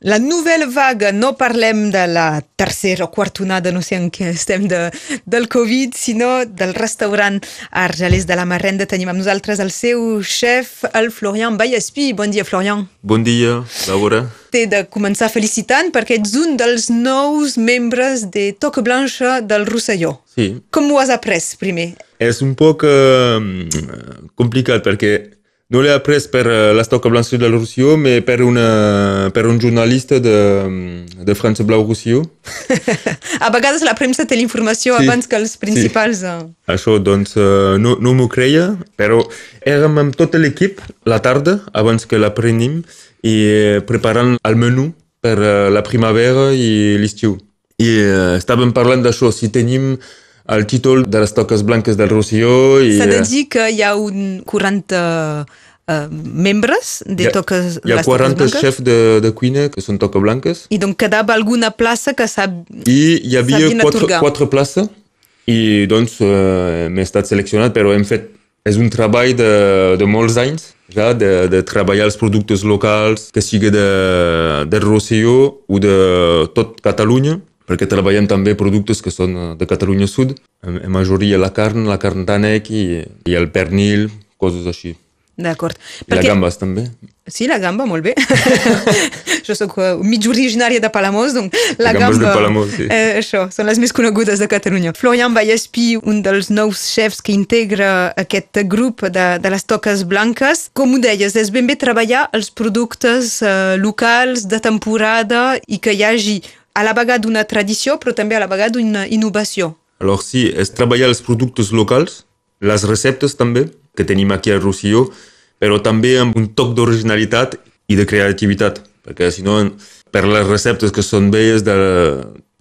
La nouvelle vague, no parlem de la tercera o quarta onada, no sé en què estem de, del Covid, sinó del restaurant Argelers de la Marrenda. Tenim amb nosaltres el seu xef, el Florian Vallespí. Bon dia, Florian. Bon dia, Laura. T'he de començar felicitant perquè ets un dels nous membres de Toca Blancha del Rosselló. Sí. Com ho has après, primer? És un poc uh, complicat perquè no l'he après per uh, la Toca Blancha del Rosselló, ma per, una, per un giornalista de, de França Blau Rosselló. a vegades la premsa té l'informació Sí. abans que els principals... Sí. Això, doncs, uh, no, no m'ho creia, però érem amb tot l'equip la tarda, abans que l'aprenim, i eh, preparant el menú per uh, la primavera i l'estiu. I uh, estàvem parlant d'això, si tenim el títol de les toques blanques del Rosselló i... S'ha de eh, dir que hi ha un 40 eh, membres de Hi ha- toques, Hi ha les toques 40 blanques. chefs de, de cuina que són toca blanques. I donc quedava alguna plaça que s'ha... i hi havia quatre, quatre places i doncs eh, m'he estat seleccionat però hem fet és un treball de, de molts anys ja, de, de treballar els productes locals que sigui de, de Rosselló o de tot Catalunya perquè treballem també productes que són eh, de Catalunya Sud en, en majoria la carn, la carn d'ànec i, i el pernil, coses així D'acord. i la gambes també Sí, la gamba, molt bé. jo sóc uh, mig originària de Palamós, doncs la gambes gamba... de Palamós, sí. Eh, això, són les més conegudes de Catalunya. Florian Vallespí, un dels nous chefs que integra aquest grup de, de les toques blanques. Com ho deies, és ben bé treballar els productes eh, locals de temporada i que hi hagi a la vegada una tradició, però també a la vegada una innovació. Alors sí, és treballar els productes locals, les receptes també, que tenim aquí a Rosselló, però també amb un toc d'originalitat i de creativitat, perquè si no, per les receptes que són velles, de,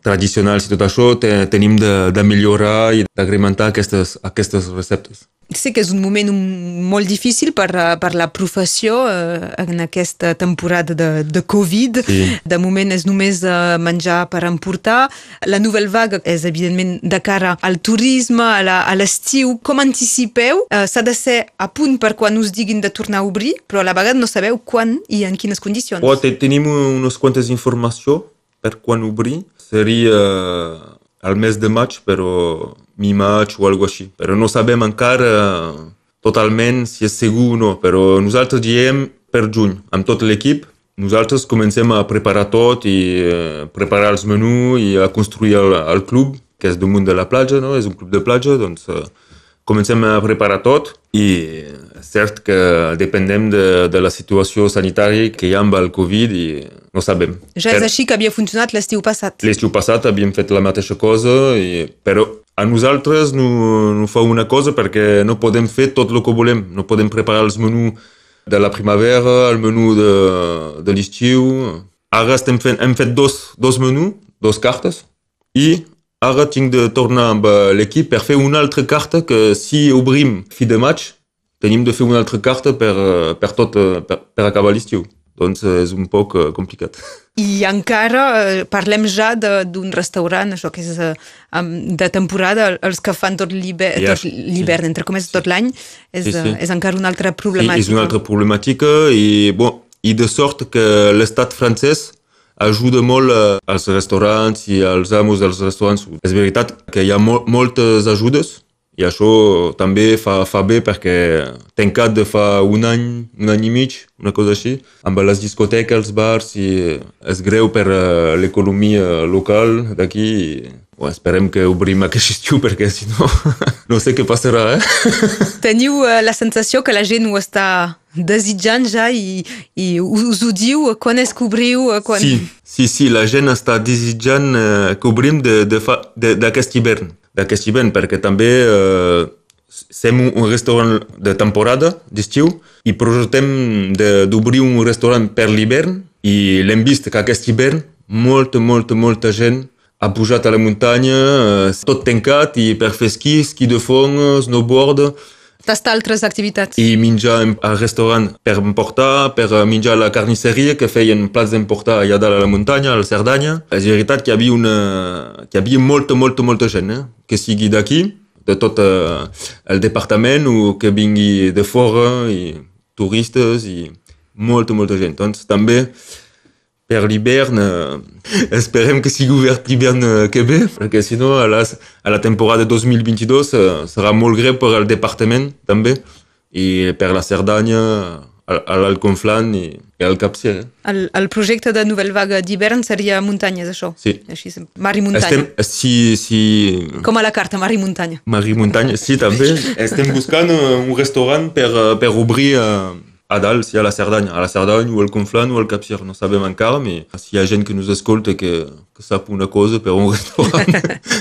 tradicionals i tot això, te, tenim de, de millorar i d'agrementar aquestes, aquestes receptes. Sé que és un moment molt difícil per, per la professió eh, en aquesta temporada de, de Covid. Sí. De moment és només eh, menjar per emportar. La nouvelle vague és, evidentment, de cara al turisme, a la- a l'estiu. Com anticipeu? Eh, S'ha de ser a punt per quan us diguin de tornar a obrir, però a la vegada no sabeu quan i en quines condicions. Oh, te, tenim unes quantes informacions per quan obrir. Seria al mes de maig, però mi maig o alguna així. Però no sabem encara totalment si és segur o no, però nosaltres diem per juny, amb tot l'equip. Nosaltres comencem a preparar tot i eh, preparar els menús i a construir el, el club, que és damunt de la platja, no? és un club de platja, doncs eh, comencem a preparar tot i cert que dependem de, de la situació sanitària que hi ha amb el Covid i no sabem. Ja és així que havia funcionat l'estiu passat. L'estiu passat havíem fet la mateixa cosa, i, però a nosaltres no, no fa una cosa perquè no podem fer tot el que volem. No podem preparar els menús de la primavera, el menú de, de l'estiu. Ara estem fent, hem fet dos, dos menús, dos cartes, i ara tinc de tornar amb eh, l'equip per fer una altra carta que si obrim fi de maig, tenim de fer una altra carta per, eh, per, tot, eh, per, per acabar l'estiu. Doncs és un poc eh, complicat. I encara eh, parlem ja d'un restaurant, això que és eh, de temporada, els que fan tot l'hivern, l'hivern entre cometes tot l'any, és, Sí, sí. eh, és encara una altra Sí, problemàtica. és una altra problemàtica i, bon, i de sort que l'estat francès ajuda molt eh, als restaurants i als amos dels restaurants. És veritat que hi ha mol moltes ajudes i això també fa, fa bé perquè tancat de fa un any, un any i mig, una cosa així, amb les discoteques, els bars, i és greu per eh, l'economia local d'aquí. Bon, esperem que obrim aquest estiu perquè si no, no sé què passarà, eh? Teniu eh, la sensació que la gent ho està desitjant ja i, i us ho diu quan és que obriu, eh, quan... Sí, sí, sí, la gent està desitjant eh, que obrim d'aquest hivern, d'aquest hivern, perquè també eh, som un, restaurant de temporada, d'estiu, i projetem de- d'obrir un restaurant per l'hivern, i l'hem vist que aquest hivern molta, molta, molta gent ha pujat a la muntanya, eh, tot tancat, i per fer esquí, esquí de fons, snowboard, Tastar altres activitats. i menjar en- al restaurant per emportar, per eh, menjar a la carnisseria que feien plats d'emportar allà dalt a la muntanya, a la Cerdanya. És veritat que hi havia, una, que hi havia molta, molta, molta gent, eh? que sigui d'aquí, de tot eh, el departament o que vingui de fora, i turistes i molta, molta gent. Doncs també per l'hivern eh, esperem que sigui obert l'hivern eh, que ve, perquè si no a, les, a la temporada 2022 eh, serà molt greu per al departament també i per la Cerdanya a l'Alconflan i, i al Capcer. Eh? El, el projecte de Nouvelle Vaga d'hivern seria muntanyes, això? Sí. Així, mar i muntanya. Estem, si, si... Com a la carta, mar i muntanya. Mar i muntanya, sí, també. Estem buscant un restaurant per, per obrir a dalt, si a la Cerdanya, a la Cerdanya o al Conflent o al Capcir, no sabem encara, però si hi ha gent que ens escolta que, que sap una cosa per un restaurant...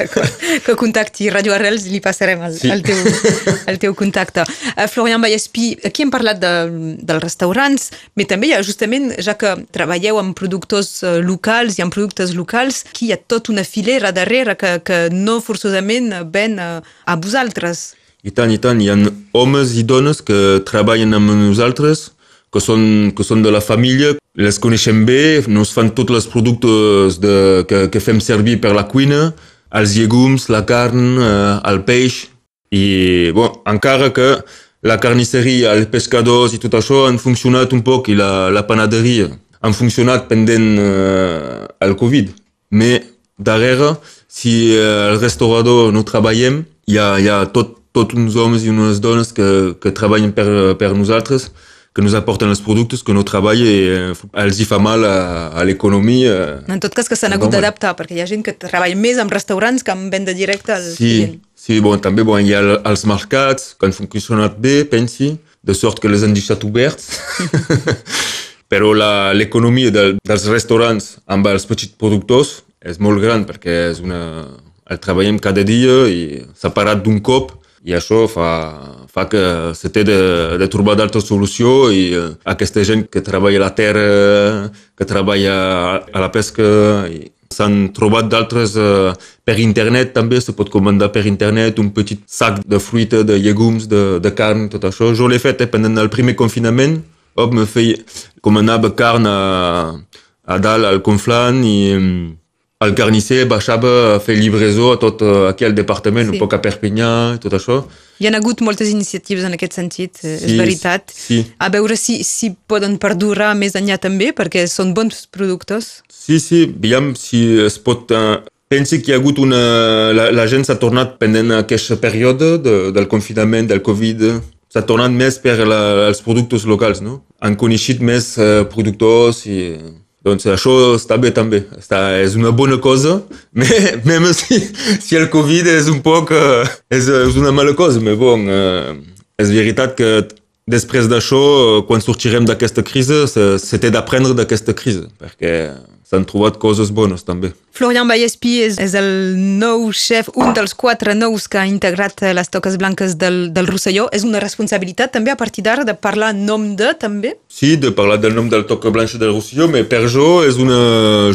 que contacti Radio Arrels i li passarem el, sí. el, teu, el teu contacte. Uh, Florian Vallespí, aquí hem parlat de, dels restaurants, però també hi ha justament, ja que treballeu amb productors uh, locals i amb productes locals, aquí hi ha tota una filera darrere que, que no forçosament ven uh, a vosaltres. I tant, i tant. Hi ha homes i dones que treballen amb nosaltres, que són, que són de la família, les coneixem bé, nos fan tots els productes de, que, que fem servir per la cuina, els llegums, la carn, eh, el peix, i bon, encara que la carnisseria, els pescadors i tot això han funcionat un poc, i la, la panaderia han funcionat pendent eh, el Covid. Mais darrere, si eh, el restaurador no treballem, hi ha, hi ha tot, tots uns homes i unes dones que, que treballen per, per nosaltres, que ens aporten els productes, que no treballen i eh, els hi fa mal a, a l'economia. En tot cas que s'han hagut d'adaptar, perquè hi ha gent que treballa més amb restaurants que amb venda directa al sí, client. Sí, bon, també bon, hi ha els mercats que han funcionat bé, pensi, de sort que les han deixat oberts. Però l'economia de, dels restaurants amb els petits productors és molt gran perquè és una, el treballem cada dia i s'ha parat d'un cop i això fa, fa que se té de, de trobar d'altres solucions i uh, aquesta gent que treballa a la terra, que treballa a la pesca, i s'han trobat d'altres uh, per internet també, se pot comandar per internet un petit sac de fruita, de llegums, de, de carn, tot això. Jo l'he fet eh, pendent el primer confinament, hop, me feia, comanava carn a, a dalt al Conflant i el carnisser baixava a fer llibresó a tot eh, aquí al departament, sí. un poc a Perpinyà i tot això. Hi ha hagut moltes iniciatives en aquest sentit, eh, sí, és veritat. Sí. A veure si, si poden perdurar més enllà també, perquè són bons productors. Sí, sí, veiem si es pot... Uh, pensi que hi ha hagut una... La, la gent s'ha tornat pendent aquest període de, del confinament, del Covid, s'ha tornat més per la, els productes locals, no? Han coneixit més uh, productors i doncs això està bé també, està, és una bona cosa, même si, si el Covid és un poc, és, és una mala cosa, però bon, és veritat que després d'això, quan sortirem d'aquesta crisi, té d'aprendre d'aquesta crisi, perquè s'han trobat coses bones també. Florian Vallespí és, és el nou xef, un dels quatre nous que ha integrat les toques blanques del, del Rosselló. És una responsabilitat també a partir d'ara de parlar nom de també? Sí, de parlar del nom del toca blanca del Rosselló, però per jo és una...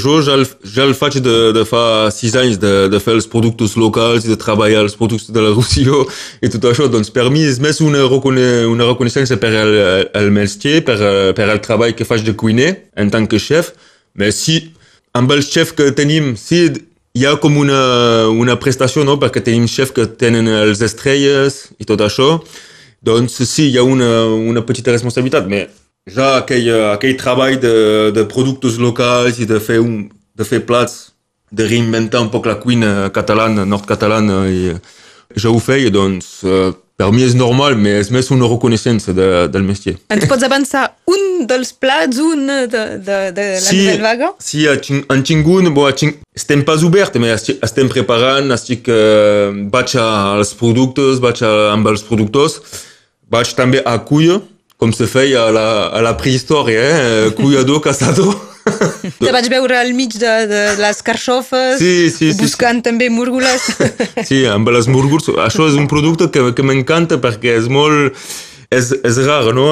Jo ja el, ja el faig de, de fa sis anys de, de fer els productes locals i de treballar els productes del Rosselló i tot això. Doncs per mi és més una, recone, una reconeixença per el, el métier, per, per el treball que faig de cuiner en tant que chef, mais si amb els xefs que tenim, sí, hi ha com una, una prestació, no? perquè tenim xefs que tenen els estrelles i tot això, doncs sí, hi ha una, una petita responsabilitat, però ja aquell, aquell treball de, de productes locals i de fer, un, de fer plats, de reinventar un poc la cuina catalana, nord-catalana, i ja ho feia, doncs per mi és normal, però és més una reconeixença de, del métier. Ens pots avançar un dels plats, un de, de, de la sí, Nouvelle Vaga? Sí, en tingut, bo, ting, estem pas obert, però estem preparant, estic, uh, vaig als productes, vaig a, amb els productors, vaig també a cuia, com se feia a la, a la prehistòria, eh? cuiador, caçador. Te vaig veure al mig de, de les carxofes, sí, sí, buscant sí, també múrgules. Sí, amb les múrgules. Això és un producte que, que m'encanta perquè és molt... És, és rar, no?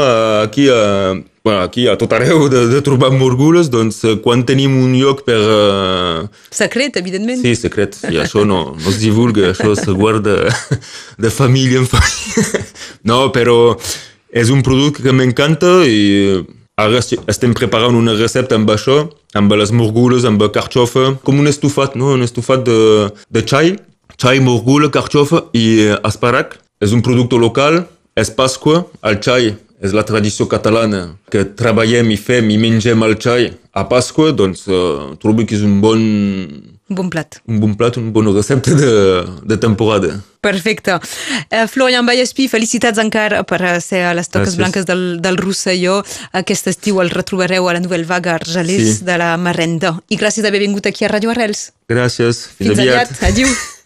Aquí, a, bueno, aquí a tot arreu de, de trobar múrgules, doncs quan tenim un lloc per... Uh... Secret, evidentment. Sí, secret. I això no, no es divulga, això se guarda de família en família. No, però és un producte que m'encanta i Ara estem preparant una recepta amb això, amb les morgules, amb carxofa, com un estufat, no? un estufat de, de xai, xai, morgula, carxofa i esparac. És un producte local, és Pasqua, el xai és la tradició catalana, que treballem i fem i mengem el xai a Pasqua, doncs uh, trobo que és un bon, Un bon plat. un bon plat, una bona recepta de, de temporada. Perfecte. Uh, Florian Vallespí, felicitats encara per ser a les Toques Gràcies. Blanques del, del Rosselló. Aquest estiu el retrobareu a la Nouvelle Vaga Argelers Sí. de la Marrenda. I gràcies d'haver vingut aquí a Radio Arrels. Gràcies, fins, Fins aviat. Adiu.